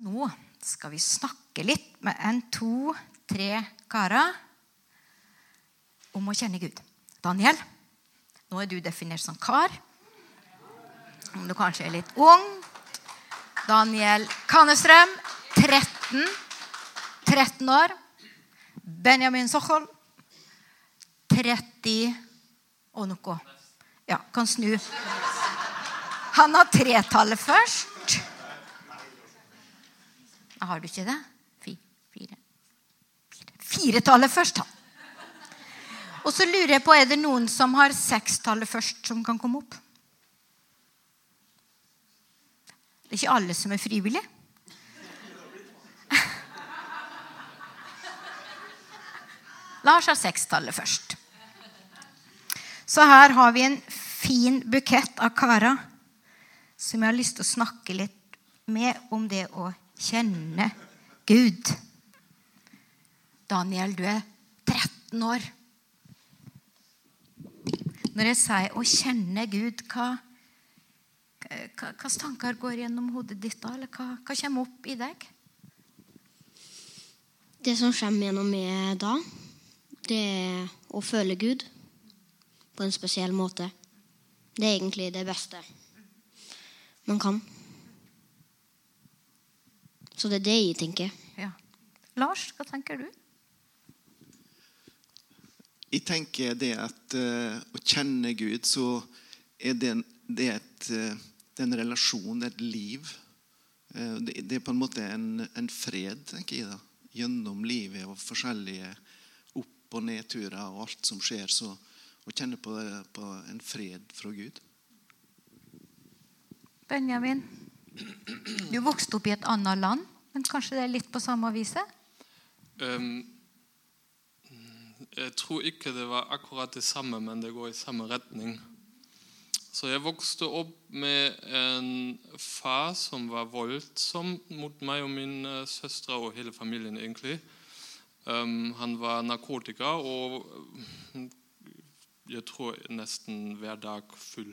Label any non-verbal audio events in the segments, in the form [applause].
Nå skal vi snakke litt med en, to, tre karer om å kjenne Gud. Daniel, nå er du definert som kar. Om du kanskje er litt ung. Daniel Kanestrøm, 13. 13 år. Benjamin Sochol, 30 og noe. Ja, kan snu. Han har tretallet først. Har du ikke det? Fire. Fire. Firetallet først, da. Og så lurer jeg på, er det noen som har sekstallet først, som kan komme opp? Det er ikke alle som er frivillige. Lars har sekstallet først. Så her har vi en fin bukett av karer som jeg har lyst til å snakke litt med om det å kjenne Gud. Daniel, du er 13 år. Når jeg sier 'å kjenne Gud', hva hvilke tanker går gjennom hodet ditt da? Eller hva, hva kommer opp i deg? Det som kommer gjennom meg da, det er å føle Gud på en spesiell måte. Det er egentlig det beste man kan. Så det er det jeg tenker. Ja. Lars, hva tenker du? Jeg tenker det at uh, å kjenne Gud, så er det, det er et, uh, det er en relasjon, det er et liv. Uh, det, det, er på en måte en, en fred, tenker jeg, da. gjennom livet og forskjellige opp- og nedturer og alt som skjer. Så å kjenne på, på en fred fra Gud. Benjamin, du vokste opp i et annet land, men kanskje det er litt på samme viset? Um, jeg tror ikke det var akkurat det samme, men det går i samme retning. Så jeg vokste opp med en far som var voldsom mot meg og min søstre og hele familien. egentlig. Um, han var narkotiker og jeg tror nesten hver dag full.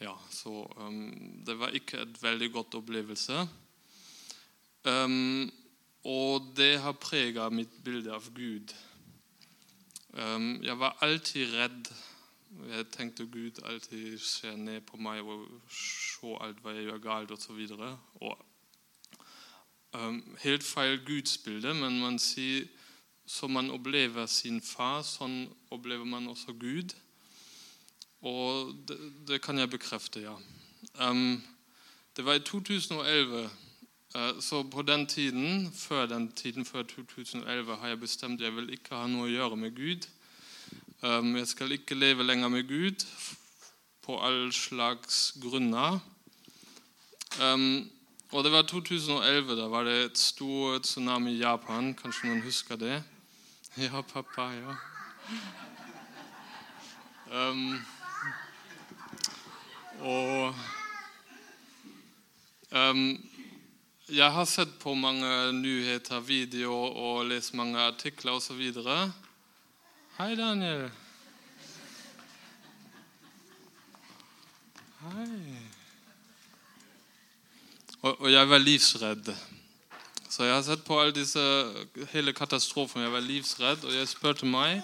Ja, så um, det var ikke et veldig godt opplevelse. Um, og det har prega mitt bilde av Gud. Um, jeg var alltid redd. Jeg tenkte Gud alltid ser ned på meg og ser alt hva jeg gjør galt, osv. Um, helt feil gudsbilde, men man sier som man opplever sin far, sånn opplever man også Gud. Og det, det kan jeg bekrefte, ja. Um, det var i 2011. Uh, så på den tiden, før den tiden, før 2011, har jeg bestemt jeg vil ikke ha noe å gjøre med Gud. Jeg skal ikke leve lenger med Gud på all slags grunner. Og det var 2011. Da var det et stor tsunami i Japan. Kanskje noen husker det? Ja, pappa, ja. Um, og um, jeg har sett på mange nyheter, videoer og lest mange artikler osv. Hei, Daniel. Hei. Og, og jeg var livsredd. Så jeg har sett på alle disse, hele katastrofen. Jeg var livsredd, og jeg spurte meg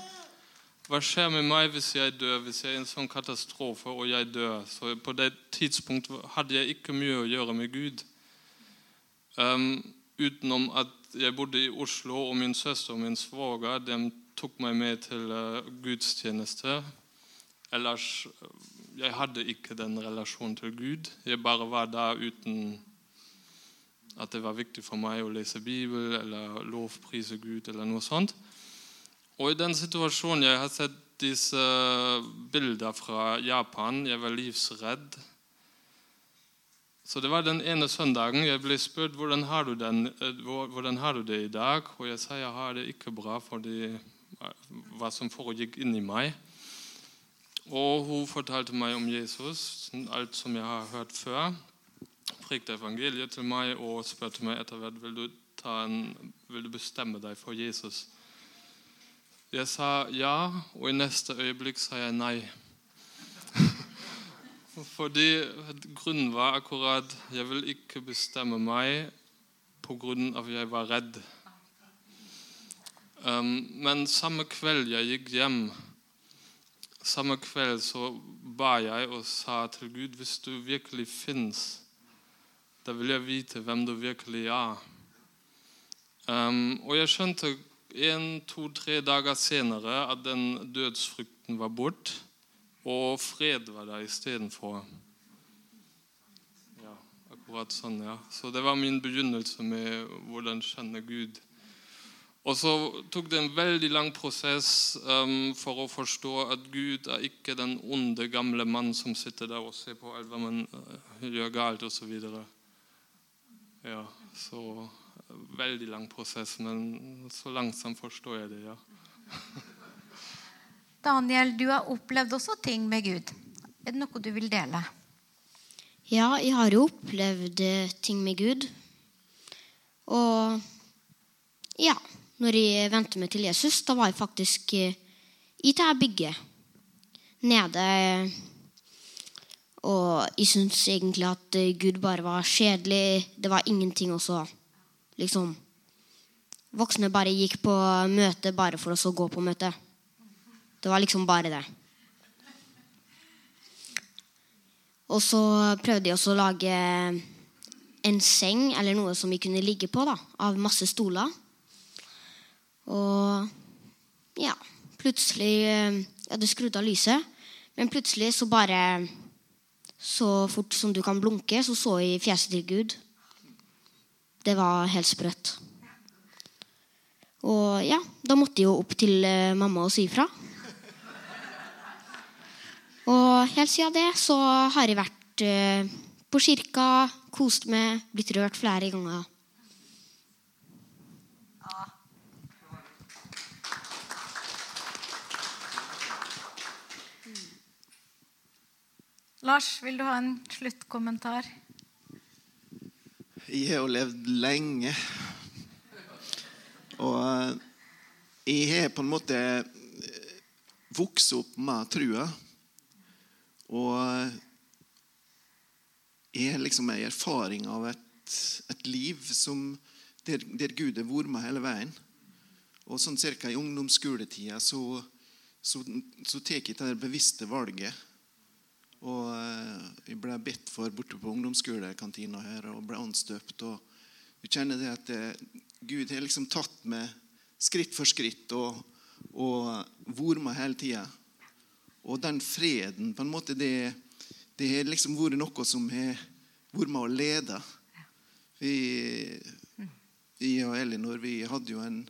hva skjer med meg hvis jeg dør, hvis jeg er i en sånn katastrofe og jeg dør? Så På det tidspunktet hadde jeg ikke mye å gjøre med Gud. Um, utenom at jeg bodde i Oslo, og min søster og min svoger tok meg med til uh, gudstjeneste. Ellers jeg hadde ikke den relasjonen til Gud. Jeg bare var der uten at det var viktig for meg å lese Bibel eller lovprise Gud eller noe sånt. Og i den situasjonen jeg har sett disse bilder fra Japan. Jeg var livsredd. Så det var den ene søndagen jeg ble spurt hvordan har du, den, hvordan har du det i dag. Og jeg sa jeg har det ikke bra fordi hva som foregikk inni meg. Og hun fortalte meg om Jesus, alt som jeg har hørt før. Prekte evangeliet til meg og spurte meg etter hvert vil du, en, vil du bestemme deg for Jesus. Jeg sa ja, og i neste øyeblikk sa jeg nei. [laughs] Fordi grunnen var akkurat jeg vil ikke bestemme meg av at jeg var redd. Um, men samme kveld jeg gikk hjem, samme kveld så ba jeg og sa til Gud hvis du virkelig fins, da vil jeg vite hvem du virkelig er. Um, og jeg skjønte en, to, tre dager senere at den dødsfrykten var bort, og fred var der istedenfor. Ja, akkurat sånn, ja. Så det var min begynnelse med hvordan kjenne Gud. Og så tok det en veldig lang prosess um, for å forstå at Gud er ikke den onde, gamle mann som sitter der og ser på alt hva man uh, gjør galt, osv. Ja, så veldig lang prosess, men så langsomt forstår jeg det, ja. [laughs] Daniel, du har opplevd også ting med Gud. Er det noe du vil dele? Ja, jeg har jo opplevd eh, ting med Gud. Og ja, når jeg vendte meg til Jesus, da var jeg faktisk eh, i dette bygget nede. Og jeg syntes egentlig at eh, Gud bare var kjedelig. Det var ingenting også. Liksom Voksne bare gikk på møte bare for å så gå på møte. Det var liksom bare det. Og så prøvde jeg også å lage en seng eller noe som vi kunne ligge på, da, av masse stoler. Og ja, plutselig Jeg hadde skrudd av lyset, men plutselig så bare Så fort som du kan blunke, så så jeg fjeset til Gud. Det var helt sprøtt. Og ja, da måtte jeg jo opp til eh, mamma og si ifra. Og helt siden det så har jeg vært eh, på kirka, kost meg, blitt rørt flere ganger. Lars, vil du ha en sluttkommentar? Jeg har jo levd lenge. Og eh, jeg har på en måte eh, vokst opp med trua. Og eh, jeg har liksom en erfaring av et, et liv som, der, der, Gud har vært med hele veien. Og sånn cirka i ungdomsskoletida så, så, så tar jeg det bevisste valget og eh, jeg ble bedt for borte på ungdomsskolekantina her og ble anstøpt. og Du kjenner det at eh, Gud har liksom tatt meg skritt for skritt og, og vært med hele tida. Og den freden, på en måte, det, har liksom vært noe som har vært med lede. Vi, jeg og Elinor vi hadde jo en,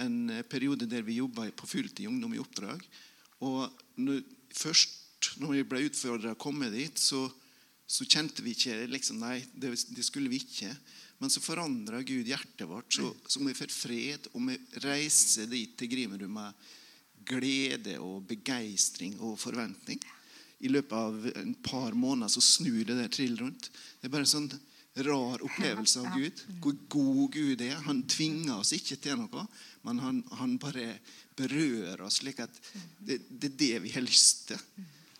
en periode der vi jobba på fulltid Ungdom i oppdrag. Og når, først når vi ble utfordra å komme dit, så, så, kjente vi ikke liksom, Nei, det, det, skulle vi ikke. Men så forandra Gud hjertet vårt, så, så vi får fred. Og vi reiser dit til Grimerud med glede og begeistring og forventning. I løpet av en par måneder så snur det der trill rundt. Det er bare en sånn rar opplevelse av Gud. Hvor god Gud er. Han tvinger oss ikke til noe, men han, han bare berører oss slik at det, det er det vi har lyst til.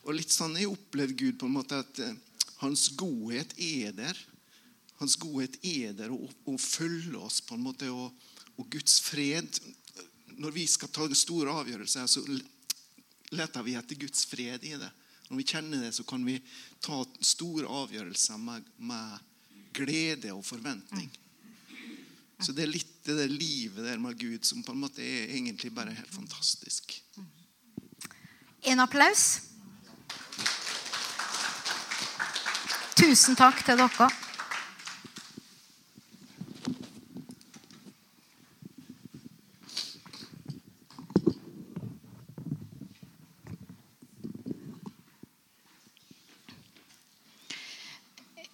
Og litt sånn Jeg opplevd Gud på en måte at eh, hans godhet er der. Hans godhet er der og, og følger oss på en måte. Og, og, Guds fred Når vi skal ta store avgjørelser, så leter vi etter Guds fred i det. Når vi kjenner det, så kan vi ta store avgjørelser med, med glede og forventning. Så det er litt det der livet der med Gud som på en måte er egentlig bare helt fantastisk. En applaus. Tusen takk til dere.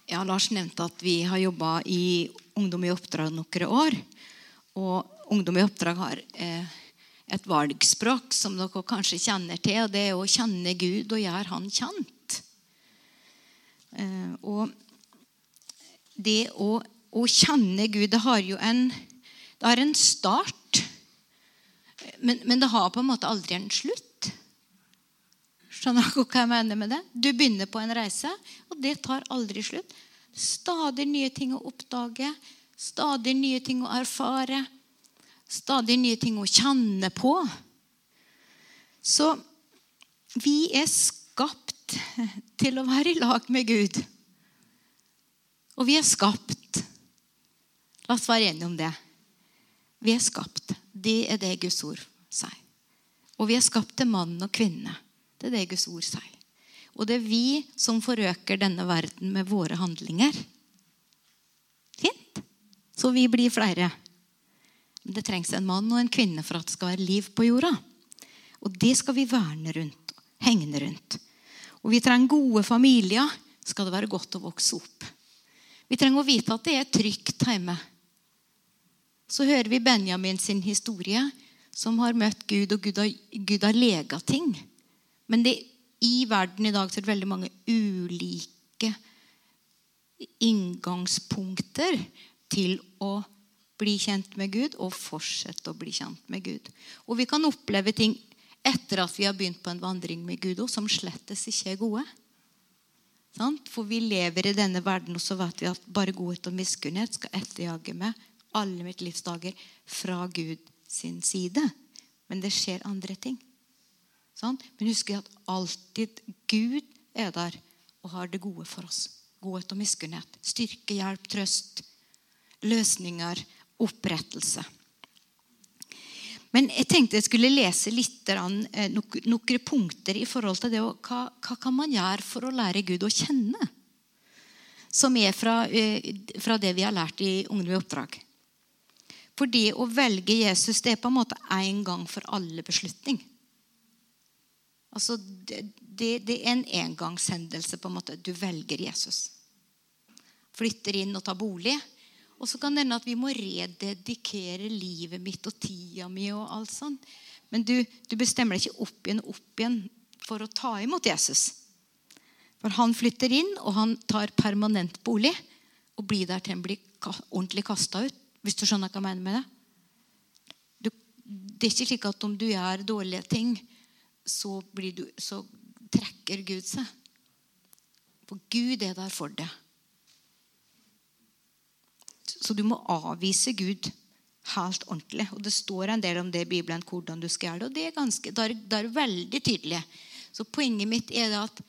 Ja, Lars nevnte at vi har jobba i Ungdom i oppdrag noen år. Og Ungdom i oppdrag har eh, et valgspråk som dere kanskje kjenner til. og Det er å kjenne Gud og gjøre Han kjent. Og det å, å, kjenne Gud, det har jo en, det har en start. Men, men, det har på en måte aldri en slutt. Skjønner dere hva jeg mener med det? Du begynner på en reise, og det tar aldri slutt. Stadig nye ting å oppdage. Stadig nye ting å erfare. Stadig nye ting å kjenne på. Så vi er skapt til å være i lag med Gud. Og vi er skapt. La oss være enige om det. Vi er skapt. Det er det Guds ord sier. Og vi er skapt til mann og kvinne. Det er det Guds ord sier. Og det er vi som forøker denne verden med våre handlinger. Fint. Så vi blir flere. Men det trengs en mann og en kvinne for at det skal være liv på jorda. Og det skal vi verne rundt. Hegne rundt. Og vi trenger gode familier. Skal det være godt å vokse opp. Vi trenger å vite at det er trygt hjemme. Så hører vi Benjamin sin historie, som har møtt Gud, og Gud har, Gud har lega ting. Men det, i verden i dag så er det veldig mange ulike inngangspunkter til å bli kjent med Gud og fortsette å bli kjent med Gud. Og vi kan oppleve ting etter at vi har begynt på en vandring med Gud, som slettes ikke er gode. For vi lever i denne verden, og så vet vi at bare godhet og miskunnhet skal etterjage meg alle mitt livs dager fra Gud sin side. Men det skjer andre ting. Men husk at alltid Gud er der og har det gode for oss. Godhet og miskunnhet. Styrke, hjelp, trøst, løsninger, opprettelse. Men jeg tenkte jeg skulle lese litt eh, noen punkter i forhold til det. Hva, hva kan man gjøre for å lære Gud å kjenne? Som er fra, eh, fra det vi har lært i Ungdom i oppdrag. For det å velge Jesus det er på en måte en gang for alle beslutning. Altså, det, det, er en engangshendelse. på en måte. Du velger Jesus. Flytter inn og tar bolig. Og så kan det hende at vi må rededikere livet mitt og tida mi. og alt sånt. Men du, du bestemmer deg ikke opp igjen og opp igjen for å ta imot Jesus. For han flytter inn, og han tar permanent bolig og blir der til han blir ordentlig kasta ut. Hvis du skjønner hva jeg mener med det? Du, det er ikke slik at om du gjør dårlige ting, så, du, så trekker Gud seg. For Gud er der for deg. Så du må avvise Gud helt ordentlig. Og Det står en del om det i Bibelen, hvordan du skal gjøre det. Og det er, ganske, det er, det er veldig tydelig. Så Poenget mitt er at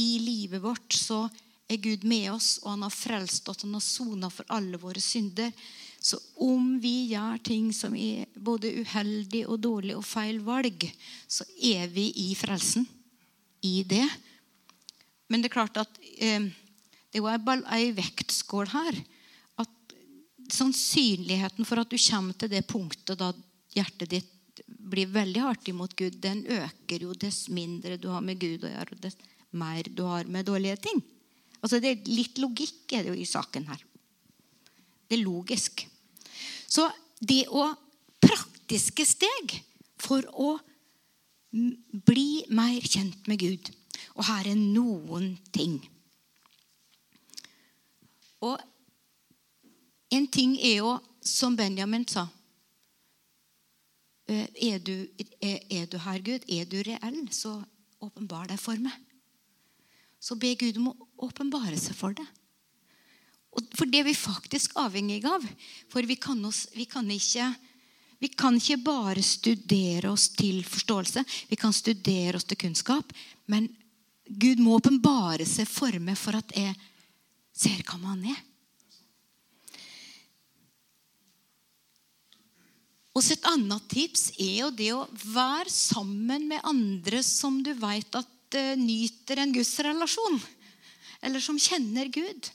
i livet vårt så er Gud med oss, og han har frelst oss, han har sona for alle våre synder. Så om vi gjør ting som er både uheldig og dårlig og feil valg, så er vi i frelsen. I det. Men det er klart at eh, det er jo ei vektskål her sannsynligheten for at du kommer til det punktet da hjertet ditt blir veldig hardt imot Gud, den øker jo dess mindre du har med Gud å gjøre, og dess mer du har med dårlige ting. Altså det er Litt logikk er det jo i saken her. Det er logisk. Så det å Praktiske steg for å bli mer kjent med Gud. Og her er noen ting. Og en ting er jo, som Benjamin sa eh, er du, er, er du her, Gud? Er du reell, så åpenbar deg for meg. Så be Gud om å åpenbare seg for deg. For det er vi faktisk avhengig av. For vi kan, oss, vi kan, ikke, vi kan ikke bare studere oss til forståelse. Vi kan studere oss til kunnskap. Men Gud må åpenbare seg for meg for at jeg ser hva han er. Og så Et annet tips er jo det å være sammen med andre som du vet at uh, nyter en gudsrelasjon. Eller som kjenner Gud.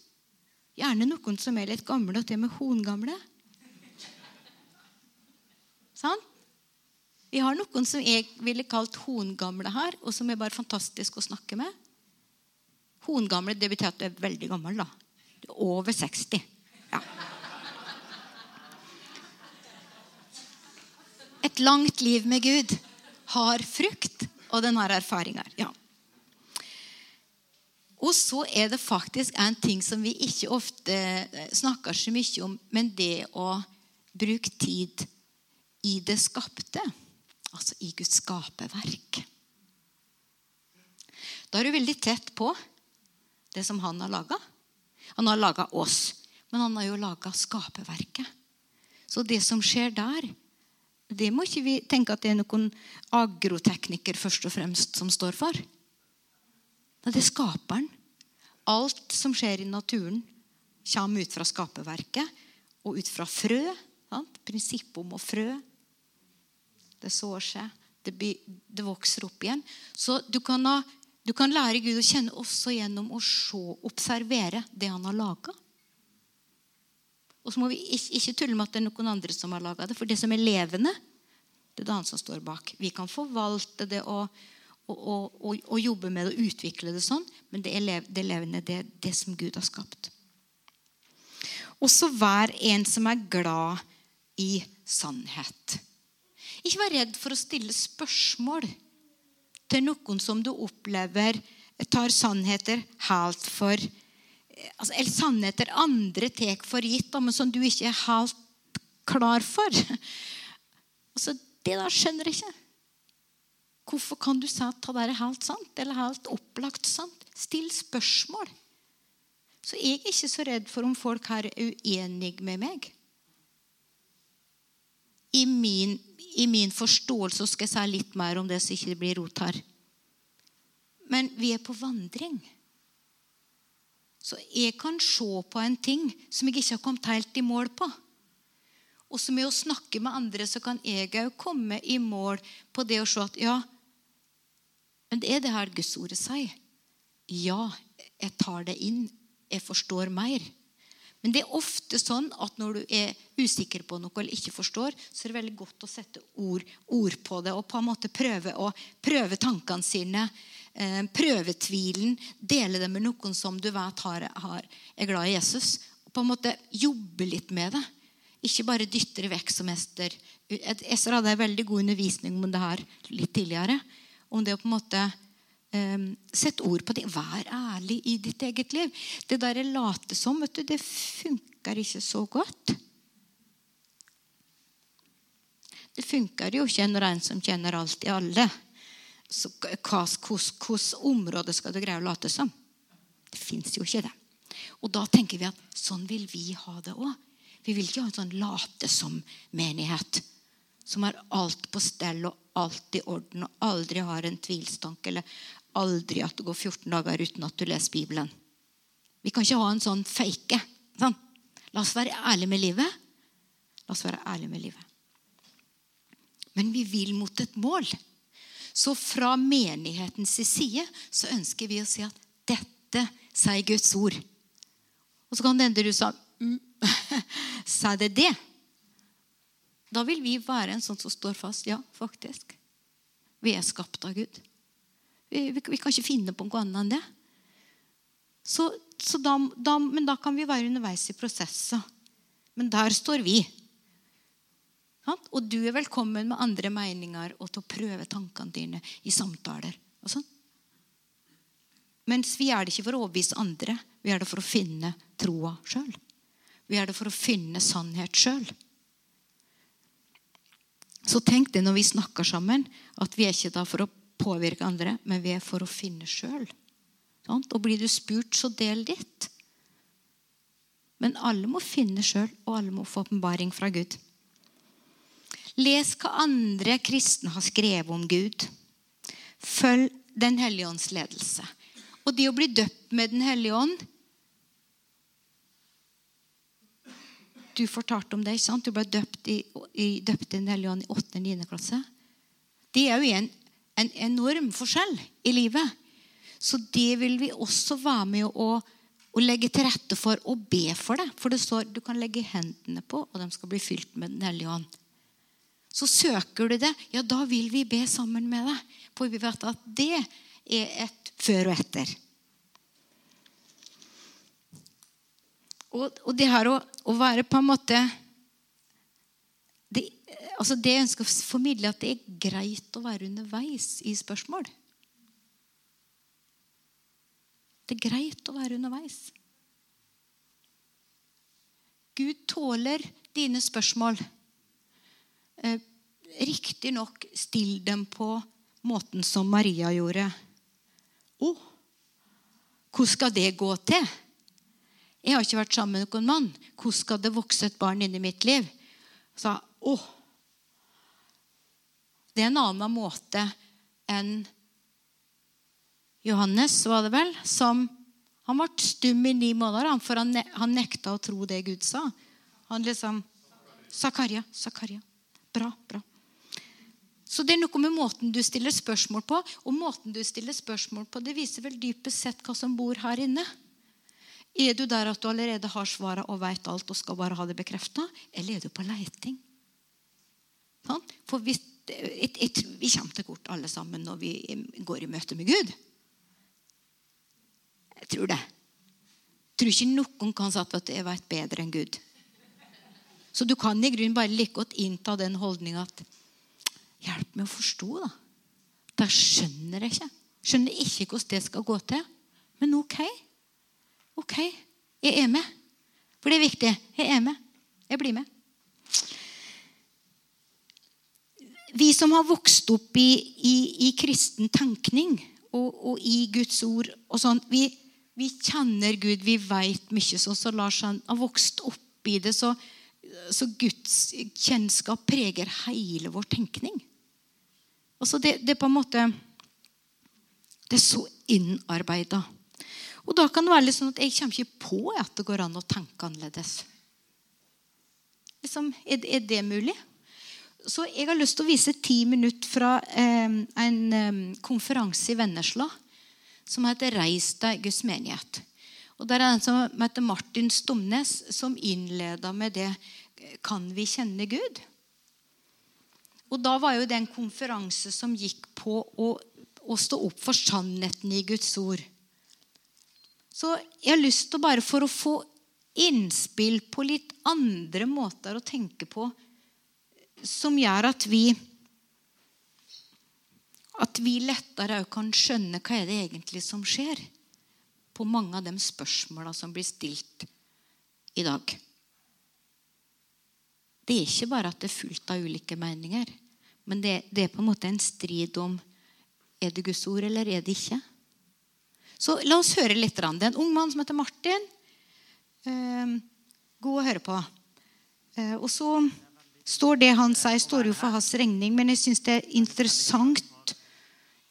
Gjerne noen som er litt gamle, og til og med hongamle. Sånn? Vi har noen som jeg ville kalt hongamle her, og som er bare fantastisk å snakke med. Hongamle det betyr at du er veldig gammel. da. Du er over 60. Ja. Langt liv med Gud har frukt, og den har erfaringer. Ja. Og så er det faktisk en ting som vi ikke ofte eh, snakker så mye om, men det å bruke tid i det skapte. Altså i Guds skaperverk. Da er du veldig tett på det som han har laga. Han har laga oss. men han har jo laga skaperverket. Så det som skjer der, det må ikke vi tenke at det er noen agrotekniker først og fremst som står for. Det er skaperen. Alt som skjer i naturen, kommer ut fra skaperverket og ut fra frø. Sant? Prinsippet om å frø. Det sår seg, det, det, vokser opp igjen. Så du kan, ha, du kan lære Gud å kjenne også gjennom å se, observere det han har laga. Og så må vi ikke, tulle med at det er noen andre som har laga det. For det som er levende, det er det han som står bak. Vi kan forvalte det og, og, og, og jobbe med det og utvikle det sånn, men det, er det levende, det er det som Gud har skapt. Og så vær en som er glad i sannhet. Ikke vær redd for å stille spørsmål til noen som du opplever tar sannheter helt for altså, Eller sannheter andre tar for gitt, men som du ikke er helt klar for. [laughs] Altså, det der skjønner jeg ikke. Hvorfor kan du si at det er helt sant eller helt opplagt sant? Still spørsmål. Så jeg er ikke så redd for om folk er uenige med meg. I min, I min, forståelse skal jeg si litt mer om det, så ikke det blir rot her. Men vi er på vandring. Så jeg kan se på en ting som jeg ikke har kommet helt i mål på. Og så med å snakke med andre så kan jeg òg komme i mål på det å se at ja, men det er det her Guds ordet sier. Ja, jeg tar det inn jeg forstår mer. Men det er ofte sånn at når du er usikker på noe eller ikke forstår, så er det veldig godt å sette ord, ord på det og på en måte prøve, å, prøve tankene sine. Eh, prøve tvilen. Dele det med noen som du vet har, har, er glad i Jesus. På en måte jobbe litt med det. Ikke bare dytte det vekk som Ester. Ester hadde en veldig god undervisning om det her litt tidligere. Om det å på en måte Um, sette ord på det. Vær ærlig i ditt eget liv. Det der late som, vet du, det funker ikke så godt. Det funker jo ikke når en som kjenner alt i alle. Hvilket område skal du greie å late som? Det fins jo ikke det. Og da tenker vi at sånn vil vi ha det òg. Vi vil ikke ha en sånn late som-menighet som har alt på stell og alt i orden og aldri har en tvilstank eller aldri at det går 14 dager uten at du leser Bibelen. Vi kan ikke ha en sånn fake. Sånn. La oss være ærlige med livet. La oss være ærlige med livet. Men vi vil mot et mål. Så fra menighetens side så ønsker vi å si at dette sier Guds ord. Og så kan det hende du sa mm, [laughs] Sa det det? Da vil vi være en sånn som står fast. Ja, faktisk. Vi er skapt av Gud. Vi, vi, vi, kan ikke finne på noe annet enn det. Så, så da, da, men da kan vi være underveis i prosesser. Men der står vi. Og du er velkommen med andre meninger og til å prøve tankene dine i samtaler. og sånn. Mens vi er det ikke for å overbevise andre. Vi er det for å finne troa sjøl. Vi er det for å finne sannhet sjøl. Så tenk det når vi snakker sammen, at vi er ikke da for å påvirke andre, men vi er for å finne sjøl. Og blir du spurt, så del ditt. Men alle må finne sjøl, og alle må få åpenbaring fra Gud. Les hva andre kristne har skrevet om Gud. Følg Den hellige ånds ledelse. Og det å bli døpt med Den hellige ånd Du fortalte om det. ikke sant? Du ble døpt i, i, døpt Den hellige ånd i 8. og 9. klasse. Det er jo en en enorm forskjell i livet. Så det vil vi også være med å, å legge til rette for og be for det. For det står du kan legge hendene på, og de skal bli fylt med Den hellige ånd. Så søker du det, ja, da vil vi be sammen med deg. For vi vet at det er et før og etter. Og, og det her å, å være på en måte det, altså det jeg ønsker å formidle, at det er greit å være underveis i spørsmål. Det er greit å være underveis. Gud tåler dine spørsmål. Eh, Riktignok still dem på måten som Maria gjorde. Å, oh, hvor skal det gå til? Jeg har ikke vært sammen med noen mann. Hvordan skal det vokse et barn inni mitt liv? Sa oh, Det er en annen måte enn Johannes, var det vel, som Han ble stum i ni måneder, for han nekta å tro det Gud sa. Han liksom Zakaria, Zakaria. Bra, bra. Så det er noe med måten du stiller spørsmål på. Og måten du stiller spørsmål på, det viser vel dypest sett hva som bor her inne. Er du der at du allerede har svaret og vet alt og skal bare ha det bekrefta? Eller er du på leiting? Sånn? For hvis, et, et, vi kommer til kort alle sammen når vi går i møte med Gud. Jeg tror det. Jeg tror ikke noen kan si at jeg vet bedre enn Gud. Så du kan i grunnen bare like godt innta den holdninga at Hjelp meg å forstå, da. Da skjønner jeg ikke. Skjønner ikke hvordan det skal gå til. Men ok. Ok, jeg er med. For det er viktig. Jeg er med. Jeg blir med. Vi som har vokst opp i, i, i kristen tenkning og, og, i Guds ord og sånn, vi, vi kjenner Gud, vi veit mye. Sånn så Lars han har vokst opp i det, så, så Guds kjennskap preger hele vår tenkning. Altså det, det, er på en måte Det er så innarbeida. Og da kan det være litt sånn at jeg kommer ikke på at det går an å tenke annerledes. Liksom, er, er, det mulig? Så jeg har lyst til å vise ti minutter fra eh, en eh, konferanse i Vennesla som heter 'Reis deg, Guds menighet'. Og Der er det en som heter Martin Stomnes, som innleda med det 'Kan vi kjenne Gud?' Og da var jo det en konferanse som gikk på å, å stå opp for sannheten i Guds ord. Så jeg har lyst til bare for å få innspill på litt andre måter å tenke på som gjør at vi at vi lettere kan skjønne hva er det egentlig som skjer på mange av de spørsmåla som blir stilt i dag. Det er ikke bare at det er fullt av ulike meninger. Men det, det, er på en måte en strid om er det Guds ord eller er det ikke. Så la oss høre litt. Det er en ung mann som heter Martin. Eh, god å høre på. Eh, og så står det han sier, står jo for hans regning, men jeg syns det er interessant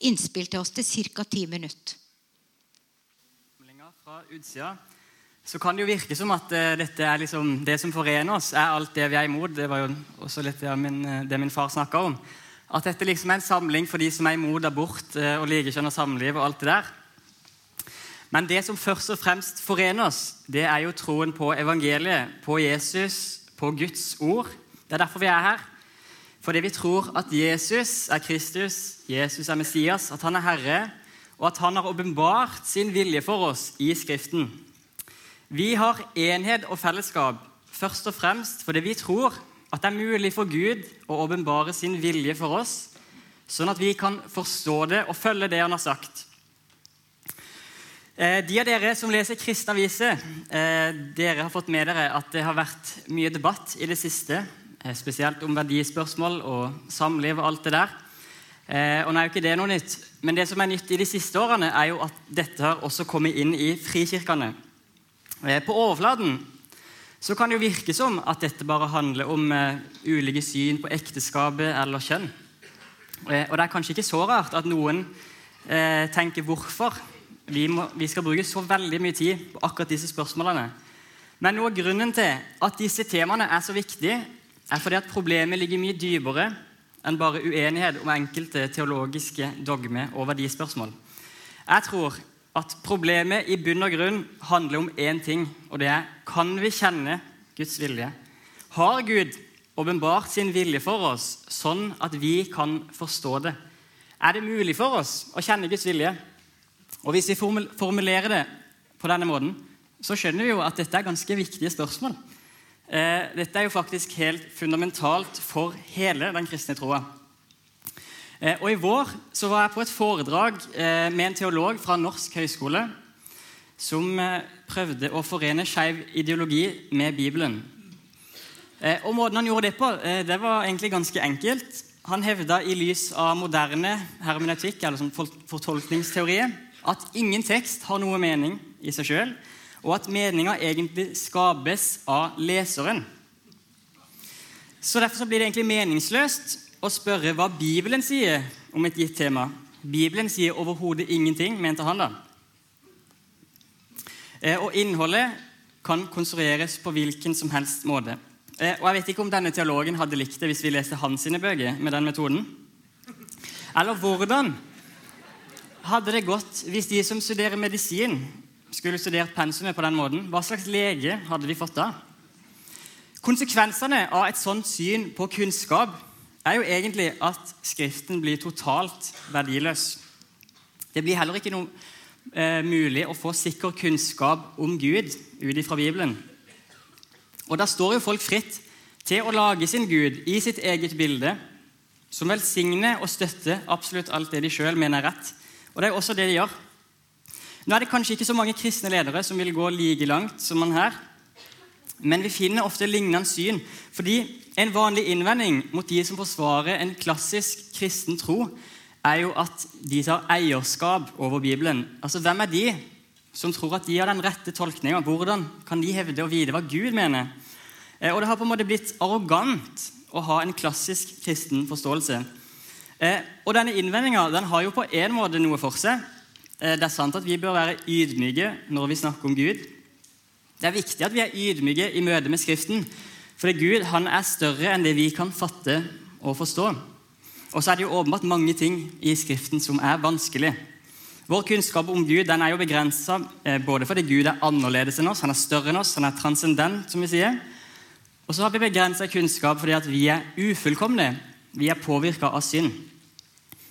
innspill til oss. til ca. ti minutter. Fra utsida så kan det jo virke som at uh, dette er liksom, det som forener oss, er alt det vi er imot. Det var jo også litt det min, eh, det min far snakka om. At dette liksom er en samling for de som er imot abort uh, og likekjønn og samliv. og alt det der. Men det som først og fremst forener oss, det er jo troen på evangeliet, på Jesus, på Guds ord. Det er derfor vi er her. Fordi vi tror at Jesus er Kristus, Jesus er Messias, at han er Herre, og at han har åpenbart sin vilje for oss i Skriften. Vi har enhet og fellesskap først og fremst fordi vi tror at det er mulig for Gud å åpenbare sin vilje for oss, sånn at vi kan forstå det og følge det han har sagt. Eh, de av dere som leser kristne aviser, eh, dere har fått med dere at det har vært mye debatt i det siste, eh, spesielt om verdispørsmål og samliv og alt det der. Og nå er jo ikke det noe nytt, Men det som er nytt i de siste årene, er jo at dette har også kommet inn i frikirkene. Eh, på overflaten så kan det jo virke som at dette bare handler om uh, ulike syn på ekteskapet eller kjønn. Uh, og det er kanskje ikke så rart at noen tenker hvorfor vi, må, vi, skal bruke så veldig mye tid på akkurat disse spørsmålene. Men noe av grunnen til at disse temaene er så viktige, er fordi at problemet ligger mye dypere enn bare uenighet om enkelte teologiske dogmer og verdispørsmål. Jeg tror at problemet i bunn og grunn handler om én ting, og det er kan vi kjenne Guds vilje? Har Gud åpenbart sin vilje for oss sånn at vi kan forstå det? Er det mulig for oss å kjenne Guds vilje? Og Hvis vi formulerer det på denne måten, så skjønner vi jo at dette er ganske viktige spørsmål. Eh, dette er jo faktisk helt fundamentalt for hele den kristne troa. Eh, og I vår så var jeg på et foredrag eh, med en teolog fra Norsk høgskole som eh, prøvde å forene skeiv ideologi med Bibelen. Og Måten han gjorde det på, det var egentlig ganske enkelt. Han hevda i lys av moderne hermeneutikk, eller sånn fortolkningsteori, at ingen tekst har noe mening i seg sjøl, og at meninga egentlig skapes av leseren. Så Derfor så blir det egentlig meningsløst å spørre hva Bibelen sier om et gitt tema. Bibelen sier overhodet ingenting, mente han da. Eh, og innholdet kan konstrueres på hvilken som helst måte. Eh, og Jeg vet ikke om denne teologen hadde likt det hvis vi leste hans sine bøker med den metoden. Eller hvordan hadde det gått hvis de som studerer medisin, skulle studert pensumet på den måten? Hva slags lege hadde vi fått da? Konsekvensene av et sånt syn på kunnskap er jo egentlig at Skriften blir totalt verdiløs. Det blir heller ikke noe eh, mulig å få sikker kunnskap om Gud ut fra Bibelen. Og Da står jo folk fritt til å lage sin Gud i sitt eget bilde, som velsigner og støtter absolutt alt det de sjøl mener er rett. Og det er også det de gjør. Nå er det kanskje ikke så mange kristne ledere som vil gå like langt som han her, men vi finner ofte lignende syn. Fordi en vanlig innvending mot de som forsvarer en klassisk kristen tro, er jo at de tar eierskap over Bibelen. Altså, Hvem er de som tror at de har den rette tolkninga? Hvordan kan de hevde å vite hva Gud mener? Eh, og Det har på en måte blitt arrogant å ha en klassisk kristen forståelse. Eh, og Denne innvendinga den har jo på en måte noe for seg. Eh, det er sant at vi bør være ydmyke når vi snakker om Gud. Det er viktig at vi er ydmyke i møte med Skriften, for Gud han er større enn det vi kan fatte og forstå. Og så er det jo åpenbart mange ting i Skriften som er vanskelig. Vår kunnskap om Gud den er jo begrensa eh, både fordi Gud er annerledes enn oss, han er større enn oss, han er transcendent, som vi sier. Og så har vi begrensa kunnskap fordi at vi er ufullkomne. Vi er påvirka av synd.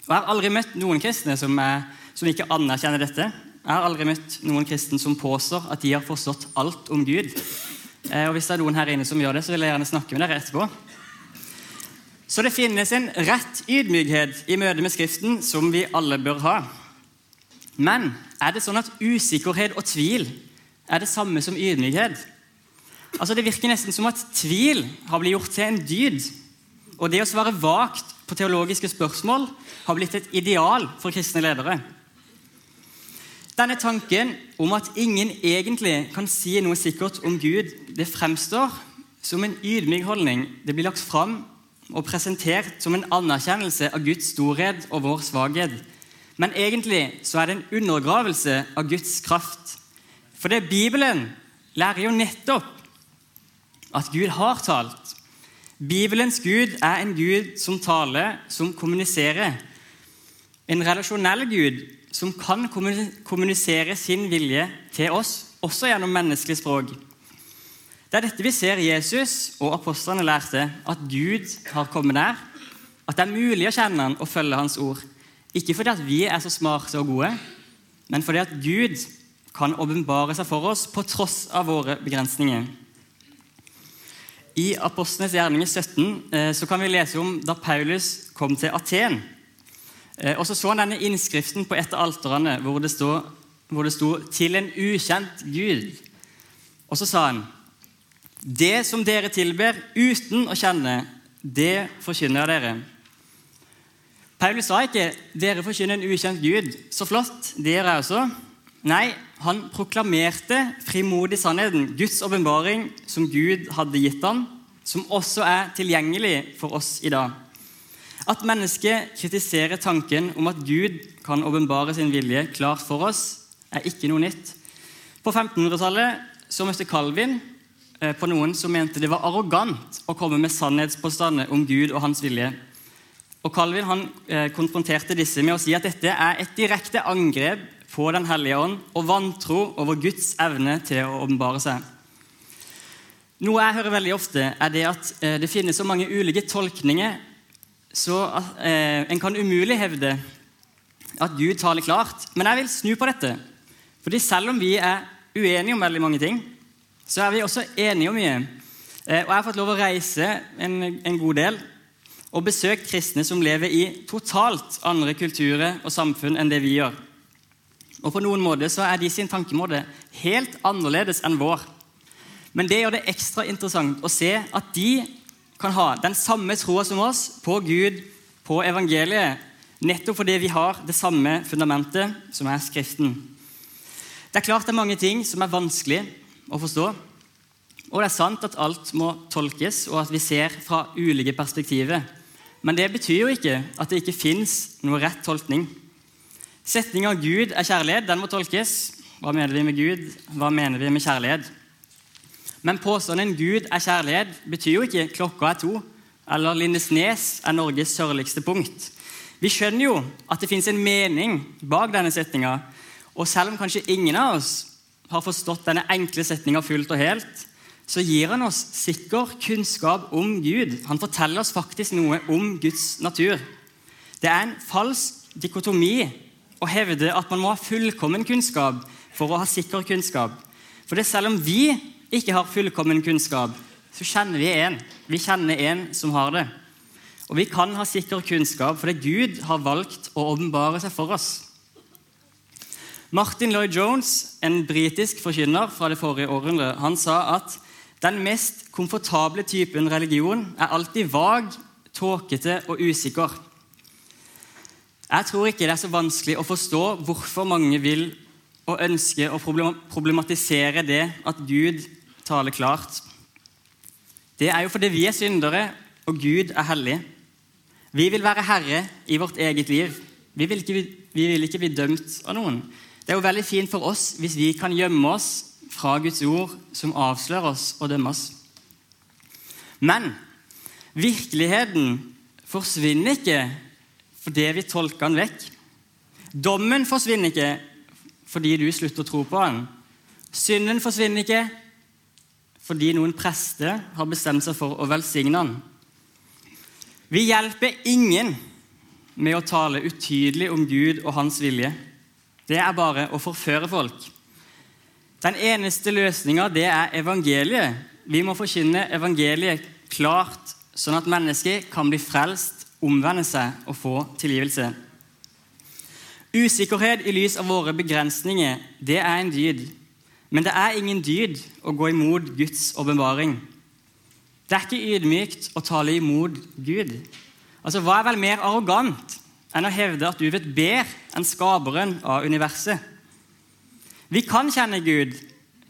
Og Jeg har aldri møtt noen kristne som, er, som ikke anerkjenner dette. Jeg har aldri møtt noen kristen som påstår at de har forstått alt om Gud. Eh, og Hvis det er noen her inne som gjør det, så vil jeg gjerne snakke med dere etterpå. Så det finnes en rett ydmykhet i møte med Skriften som vi alle bør ha. Men er det sånn at usikkerhet og tvil er det samme som ydmykhet? Altså Det virker nesten som at tvil har blitt gjort til en dyd. Og det å svare vagt på teologiske spørsmål har blitt et ideal for kristne ledere. Denne tanken om at ingen egentlig kan si noe sikkert om Gud, det fremstår som en ydmyk holdning. Det blir lagt fram og presentert som en anerkjennelse av Guds storhet og vår svakhet. Men egentlig så er det en undergravelse av Guds kraft. For det Bibelen lærer jo nettopp at Gud har talt. Bibelens Gud er en Gud som taler, som kommuniserer. En relasjonell Gud som kan kommunisere sin vilje til oss, også gjennom menneskelig språk. Det er dette vi ser Jesus og apostlene lærte, at Gud har kommet der. At det er mulig å kjenne han og følge hans ord. Ikke fordi at vi er så smarte og gode, men fordi at Gud kan åpenbare seg for oss på tross av våre begrensninger. I Apostlenes gjerninger 17 eh, så kan vi lese om da Paulus kom til Aten. Eh, og så så han denne innskriften på et av alterne hvor det sto, 'Til en ukjent Gud'. Og så sa han det som dere tilber uten å kjenne, det forkynner jeg dere. Paulus sa ikke 'dere forkynner en ukjent Gud'. Så flott, det gjør jeg også. Nei, han proklamerte frimodig sannheten, Guds åpenbaring som Gud hadde gitt ham, som også er tilgjengelig for oss i dag. At mennesket kritiserer tanken om at Gud kan åpenbare sin vilje klart for oss, er ikke noe nytt. På 1500-tallet så møtte Calvin eh, på noen som mente det var arrogant å komme med sannhetspåstander om Gud og hans vilje. Og Calvin han eh, konfronterte disse med å si at dette er et direkte angrep på Den hellige ånd og vantro over Guds evne til å åpenbare seg. Noe jeg hører veldig ofte, er det at eh, det finnes så mange ulike tolkninger så eh, en kan umulig hevde at Gud taler klart. Men jeg vil snu på dette. Fordi selv om vi er uenige om veldig mange ting, så er vi også enige om mye. Eh, og jeg har fått lov å reise en, en god del og besøkt kristne som lever i totalt andre kulturer og samfunn enn det vi gjør. Og På noen måter så er de sin tankemåte helt annerledes enn vår. Men det gjør det ekstra interessant å se at de kan ha den samme troa som oss på Gud, på evangeliet, nettopp fordi vi har det samme fundamentet, som er Skriften. Det er klart det er mange ting som er vanskelig å forstå. Og det er sant at alt må tolkes, og at vi ser fra ulike perspektiver. Men det betyr jo ikke at det ikke fins noe rett tolkning. Setninga 'Gud er kjærlighet' den må tolkes. Hva mener vi med Gud? Hva mener vi med kjærlighet? Men påstanden 'Gud er kjærlighet' betyr jo ikke 'klokka er to' eller 'Lindesnes er Norges sørligste punkt'. Vi skjønner jo at det fins en mening bak denne setninga. Og selv om kanskje ingen av oss har forstått denne enkle setninga fullt og helt, så gir han oss sikker kunnskap om Gud. Han forteller oss faktisk noe om Guds natur. Det er en falsk dikotomi å hevde at man må ha fullkommen kunnskap for å ha sikker kunnskap. For det er selv om vi ikke har fullkommen kunnskap, så kjenner vi en. Vi kjenner en som har det. Og vi kan ha sikker kunnskap fordi Gud har valgt å åpenbare seg for oss. Martin Lloyd Jones, en britisk forkynner fra det forrige århundret, han sa at den mest komfortable typen religion er alltid vag, tåkete og usikker. Jeg tror ikke det er så vanskelig å forstå hvorfor mange vil og ønsker å problematisere det at Gud taler klart. Det er jo fordi vi er syndere, og Gud er hellig. Vi vil være herre i vårt eget liv. Vi vil ikke, vi vil ikke bli dømt av noen. Det er jo veldig fint for oss hvis vi kan gjemme oss fra Guds ord, som avslører oss og dømmer oss. Men virkeligheten forsvinner ikke fordi vi tolker den vekk. Dommen forsvinner ikke fordi du slutter å tro på den. Synden forsvinner ikke fordi noen prester har bestemt seg for å velsigne han. Vi hjelper ingen med å tale utydelig om Gud og hans vilje. Det er bare å forføre folk. Den eneste løsninga er evangeliet. Vi må forkynne evangeliet klart, sånn at mennesker kan bli frelst, omvende seg og få tilgivelse. Usikkerhet i lys av våre begrensninger det er en dyd. Men det er ingen dyd å gå imot Guds åpenbaring. Det er ikke ydmykt å tale imot Gud. Altså, Hva er vel mer arrogant enn å hevde at du vet bedre enn skaperen av universet? Vi kan kjenne Gud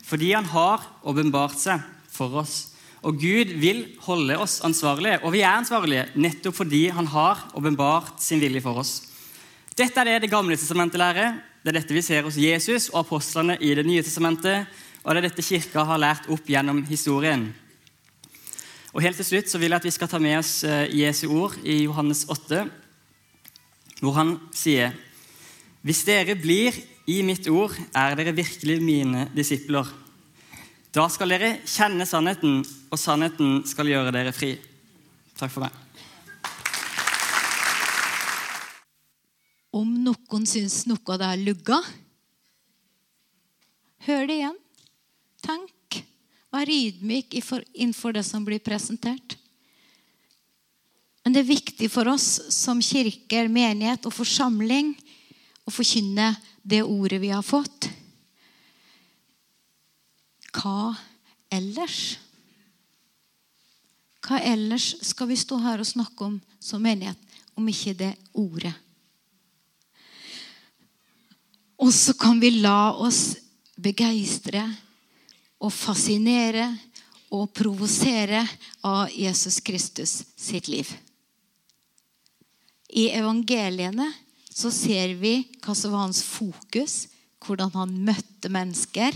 fordi han har åpenbart seg for oss. Og Gud vil holde oss ansvarlige, og vi er ansvarlige nettopp fordi han har åpenbart sin vilje for oss. Dette er det Det gamle testamentet lærer. Det er dette vi ser hos Jesus og apostlene i Det nye testamentet. Og det er dette kirka har lært opp gjennom historien. Og helt til slutt så vil jeg at vi skal ta med oss eh, Jesu ord i Johannes 8, hvor han sier Hvis dere blir i mitt ord er dere virkelig mine disipler. Da skal dere kjenne sannheten, og sannheten skal gjøre dere fri. Takk for meg. Om noen syns noe av det er lugga, hør det igjen. Tenk. Vær ydmyk innenfor det som blir presentert. Men det er viktig for oss som kirker, menighet og forsamling å forkynne det ordet vi har fått. Hva ellers? Hva ellers skal vi stå her og snakke om som menighet, om ikke det ordet? Og så kan vi la oss begeistre og fascinere og provosere av Jesus Kristus sitt liv. I evangeliene så ser vi hva som var hans fokus, hvordan han møtte mennesker.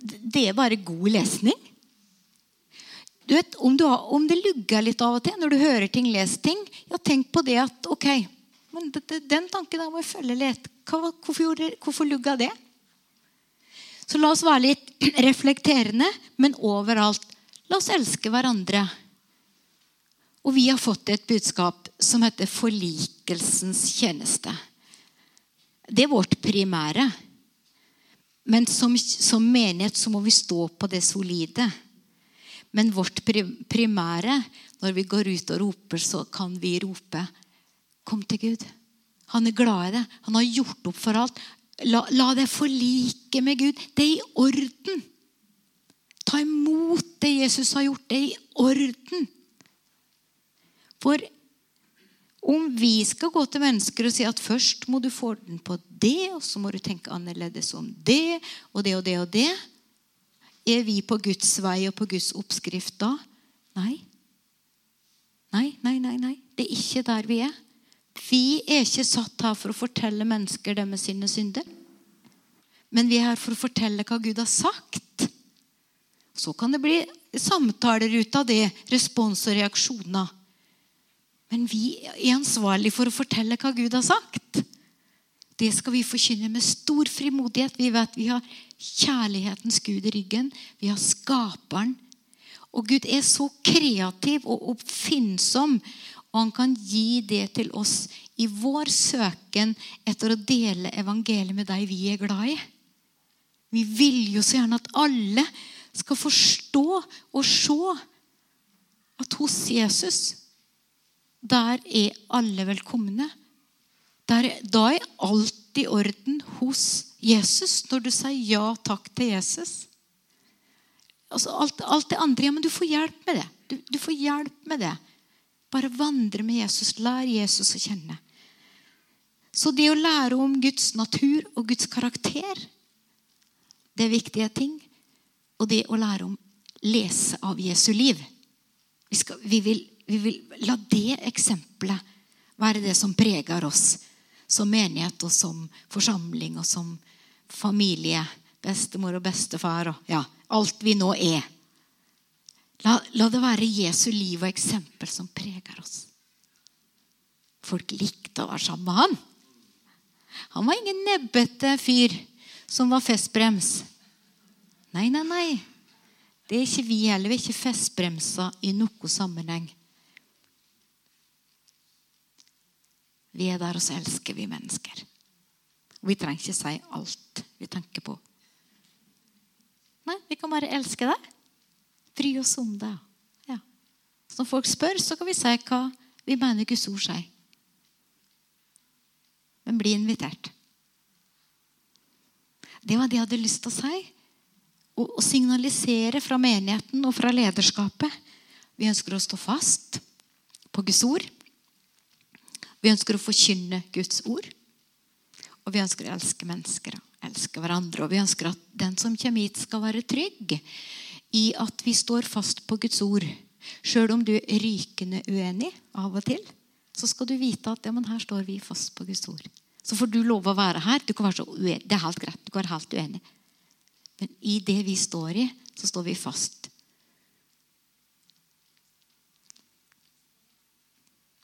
Det er bare god lesning. Du vet, om, du har, om, det lugger litt av og til når du hører ting, les ting, ja, tenk på det at ok, men den tanken der må jeg følge litt. Hvorfor, hvorfor lugga det? Så la oss være litt [clears throat] reflekterende, men overalt. La oss elske hverandre. Og vi har fått et budskap som heter forlikelsens tjeneste. Det er vårt primære. Men som, som menighet så må vi stå på det solide. Men vårt primære, når vi går ut og roper, så kan vi rope Kom til Gud. Han er glad i det. Han har gjort opp for alt. La, la deg forlike med Gud. Det er i orden. Ta imot det Jesus har gjort. Det er i orden. For Om vi skal gå til mennesker og si at først må du få den på det, og så må du tenke annerledes om det, og det og det og det Er vi på Guds vei og på Guds oppskrift da? Nei. Nei, nei, nei. nei. Det er ikke der vi er. Vi er ikke satt her for å fortelle mennesker det med sine synder. Men vi er her for å fortelle hva Gud har sagt. Så kan det bli samtaler ut av det, respons og reaksjoner. Men vi er ansvarlig for å fortelle hva Gud har sagt. Det skal vi forkynne med stor frimodighet. Vi vet vi har kjærlighetens Gud i ryggen. Vi har Skaperen. Og Gud er så kreativ og oppfinnsom, og han kan gi det til oss i vår søken etter å dele evangeliet med deg vi er glad i. Vi vil jo så gjerne at alle skal forstå og se at hos Jesus der er alle velkomne. Der, da er alt i orden hos Jesus når du sier ja takk til Jesus. Altså alt, alt, det andre ja, men du får hjelp med det. Du, du, får hjelp med det. Bare vandre med Jesus. Lær Jesus å kjenne. Så det å lære om Guds natur og Guds karakter, det er viktige ting. Og det å lære om lese av Jesu liv. Vi, skal, vi vil vi vil la det eksempelet være det som preger oss som menighet og som forsamling og som familie. Bestemor og bestefar og ja, alt vi nå er. La, la det være Jesu liv og eksempel som preger oss. Folk likte å være sammen med han. Han var ingen nebbete fyr som var festbrems. Nei, nei, nei. Det er ikke vi heller. Vi er ikke festbremsa i noen sammenheng. Vi er der, og så elsker vi mennesker. Vi trenger ikke si alt vi tenker på. Nei, vi kan bare elske deg. Bry oss om det. Ja. Så når folk spør, så kan vi si hva vi mener Guds ord sier. Men bli invitert. Det var det jeg hadde lyst til å si. Å signalisere fra menigheten og fra lederskapet. Vi ønsker å stå fast på Guds ord. Vi ønsker å forkynne Guds ord. Og vi ønsker å elske mennesker elske hverandre. Og vi ønsker at den som kommer hit, skal være trygg i at vi står fast på Guds ord. Sjøl om du er rykende uenig av og til, så skal du vite at ja, her står vi fast på Guds ord. Så får du lov å være her. Du kan være så uenig. Det er helt greit. Du kan være helt uenig. Men i det vi står i, så står vi fast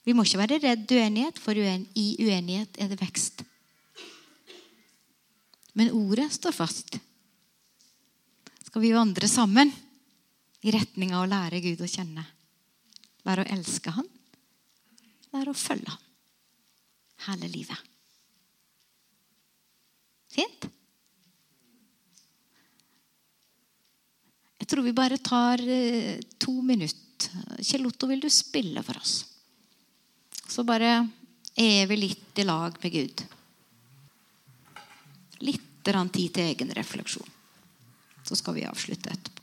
Vi må ikke være redd uenighet, for i uenighet er det vekst. Men ordet står fast. Skal vi vandre sammen i retning av å lære Gud å kjenne? Lære å elske Han? Lære å følge Han hele livet. Fint? Jeg tror vi bare tar eh, to minutter. Kjell Otto, vil du spille for oss? så bare er vi litt i lag med Gud. Litt tid til egen refleksjon. Så skal vi avslutte etterpå.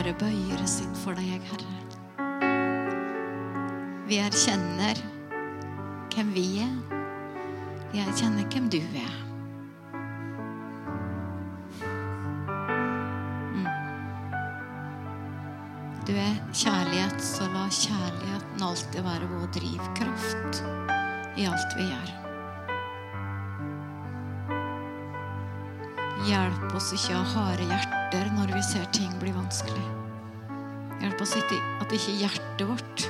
Bare bøyer oss inn for deg, Herre. Vi erkjenner hvem vi er. Vi erkjenner hvem du er. Mm. Du er kjærlighet, så la kjærligheten alltid være vår drivkraft i alt vi gjør. Hjelp oss ikke å ha harde hjerter når vi ser ting bli vanskelig. Hjelp oss ikke at ikke hjertet vårt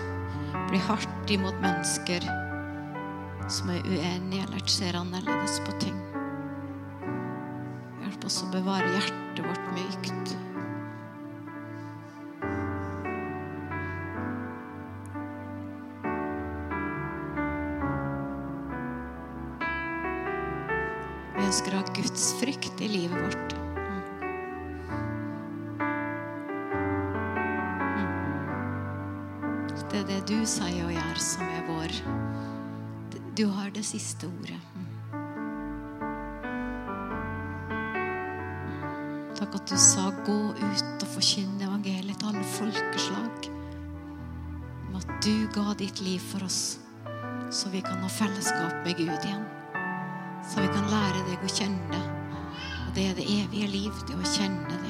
blir hardt imot mennesker som er uenige eller ser annerledes på ting. Hjelp oss å bevare hjertet vårt mykt. Det sier og gjør, som er vår Du har det siste ordet. Takk at du sa 'gå ut og forkynne evangeliet til alle folkeslag'. Om at du ga ditt liv for oss, så vi kan ha fellesskap med Gud igjen. Så vi kan lære deg å kjenne. Og det er det evige liv, det å kjenne deg.